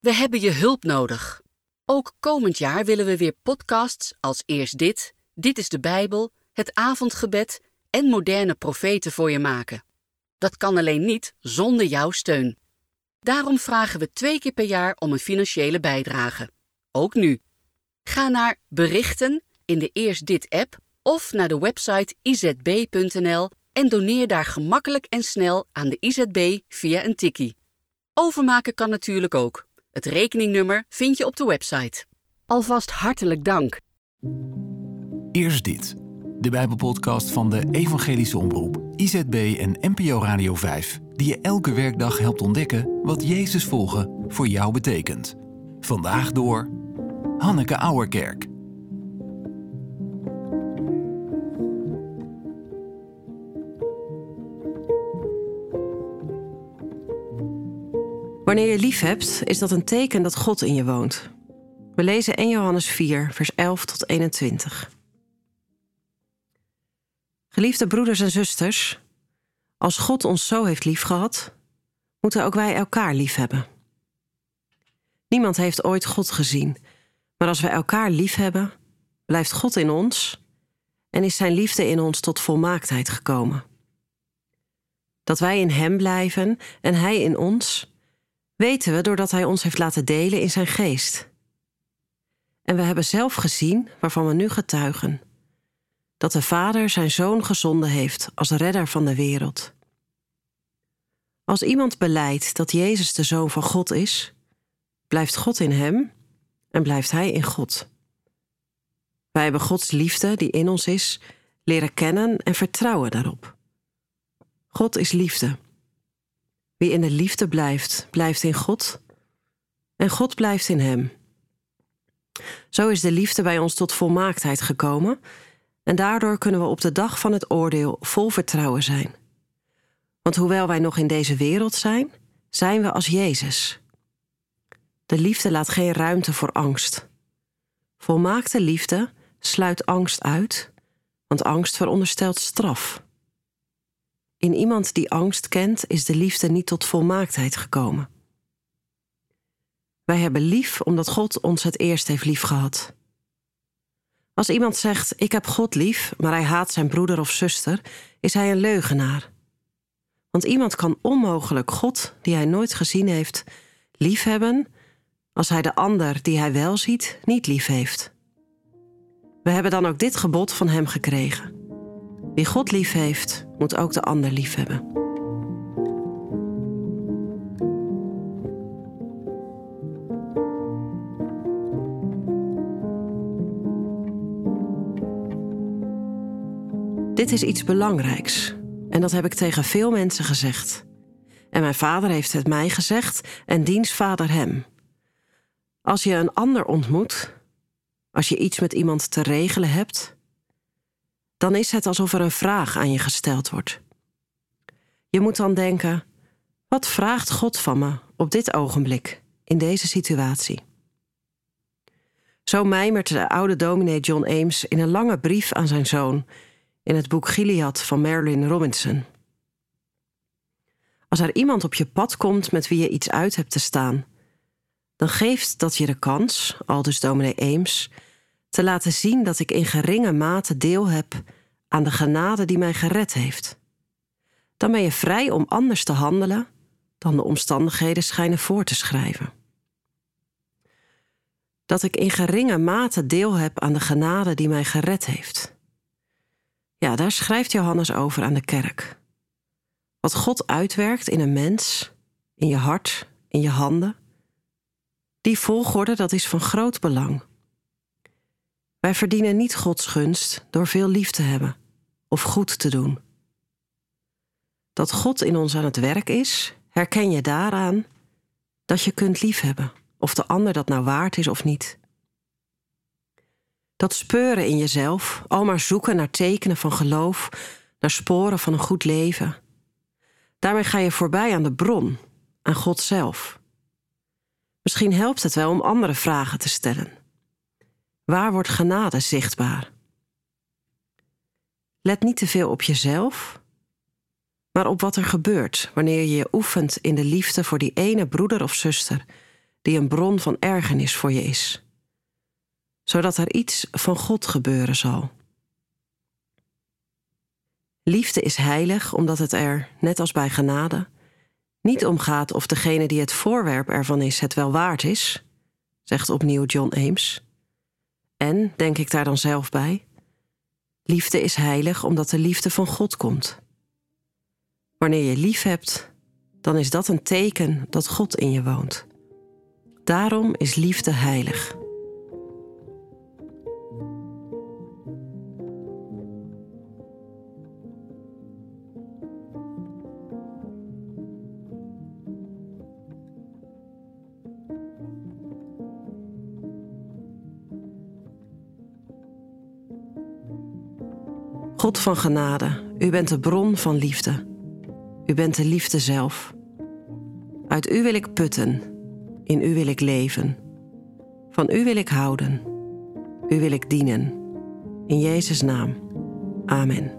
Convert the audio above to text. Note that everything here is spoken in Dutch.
We hebben je hulp nodig. Ook komend jaar willen we weer podcasts als Eerst Dit, Dit is de Bijbel, Het Avondgebed en Moderne Profeten voor je maken. Dat kan alleen niet zonder jouw steun. Daarom vragen we twee keer per jaar om een financiële bijdrage. Ook nu. Ga naar Berichten in de Eerst Dit-app of naar de website izb.nl en doneer daar gemakkelijk en snel aan de IZB via een tikkie. Overmaken kan natuurlijk ook. Het rekeningnummer vind je op de website. Alvast hartelijk dank. Eerst dit. De Bijbelpodcast van de Evangelische Omroep, IZB en NPO Radio 5, die je elke werkdag helpt ontdekken wat Jezus volgen voor jou betekent. Vandaag door Hanneke Auerkerk. Wanneer je lief hebt, is dat een teken dat God in je woont. We lezen 1 Johannes 4, vers 11 tot 21. Geliefde broeders en zusters, als God ons zo heeft liefgehad, moeten ook wij elkaar lief hebben. Niemand heeft ooit God gezien, maar als we elkaar lief hebben, blijft God in ons en is Zijn liefde in ons tot volmaaktheid gekomen. Dat wij in Hem blijven en Hij in ons, weten we doordat Hij ons heeft laten delen in Zijn geest. En we hebben zelf gezien, waarvan we nu getuigen, dat de Vader Zijn Zoon gezonden heeft als redder van de wereld. Als iemand beleidt dat Jezus de Zoon van God is, blijft God in Hem en blijft Hij in God. Wij hebben Gods liefde die in ons is, leren kennen en vertrouwen daarop. God is liefde. Wie in de liefde blijft, blijft in God en God blijft in hem. Zo is de liefde bij ons tot volmaaktheid gekomen en daardoor kunnen we op de dag van het oordeel vol vertrouwen zijn. Want hoewel wij nog in deze wereld zijn, zijn we als Jezus. De liefde laat geen ruimte voor angst. Volmaakte liefde sluit angst uit, want angst veronderstelt straf. In iemand die angst kent, is de liefde niet tot volmaaktheid gekomen. Wij hebben lief omdat God ons het eerst heeft liefgehad. Als iemand zegt: Ik heb God lief, maar hij haat zijn broeder of zuster, is hij een leugenaar. Want iemand kan onmogelijk God, die hij nooit gezien heeft, liefhebben als hij de ander die hij wel ziet niet lief heeft. We hebben dan ook dit gebod van hem gekregen. Wie God lief heeft, moet ook de ander lief hebben. Dit is iets belangrijks en dat heb ik tegen veel mensen gezegd. En mijn vader heeft het mij gezegd en diens vader hem. Als je een ander ontmoet, als je iets met iemand te regelen hebt, dan is het alsof er een vraag aan je gesteld wordt. Je moet dan denken: wat vraagt God van me op dit ogenblik, in deze situatie? Zo mijmert de oude dominee John Ames in een lange brief aan zijn zoon in het boek Gilead van Marilyn Robinson. Als er iemand op je pad komt met wie je iets uit hebt te staan, dan geeft dat je de kans, aldus dominee Ames, te laten zien dat ik in geringe mate deel heb aan de genade die mij gered heeft. Dan ben je vrij om anders te handelen dan de omstandigheden schijnen voor te schrijven. Dat ik in geringe mate deel heb aan de genade die mij gered heeft. Ja, daar schrijft Johannes over aan de kerk. Wat God uitwerkt in een mens, in je hart, in je handen, die volgorde dat is van groot belang. Wij verdienen niet Gods gunst door veel lief te hebben of goed te doen. Dat God in ons aan het werk is, herken je daaraan dat je kunt liefhebben, of de ander dat nou waard is of niet. Dat speuren in jezelf, al maar zoeken naar tekenen van geloof, naar sporen van een goed leven. Daarmee ga je voorbij aan de bron, aan God zelf. Misschien helpt het wel om andere vragen te stellen. Waar wordt genade zichtbaar? Let niet te veel op jezelf, maar op wat er gebeurt wanneer je je oefent in de liefde voor die ene broeder of zuster die een bron van ergernis voor je is, zodat er iets van God gebeuren zal. Liefde is heilig omdat het er, net als bij genade, niet omgaat of degene die het voorwerp ervan is het wel waard is, zegt opnieuw John Ames. En, denk ik daar dan zelf bij, liefde is heilig omdat de liefde van God komt. Wanneer je lief hebt, dan is dat een teken dat God in je woont. Daarom is liefde heilig. God van genade, u bent de bron van liefde. U bent de liefde zelf. Uit u wil ik putten, in u wil ik leven. Van u wil ik houden, u wil ik dienen. In Jezus' naam. Amen.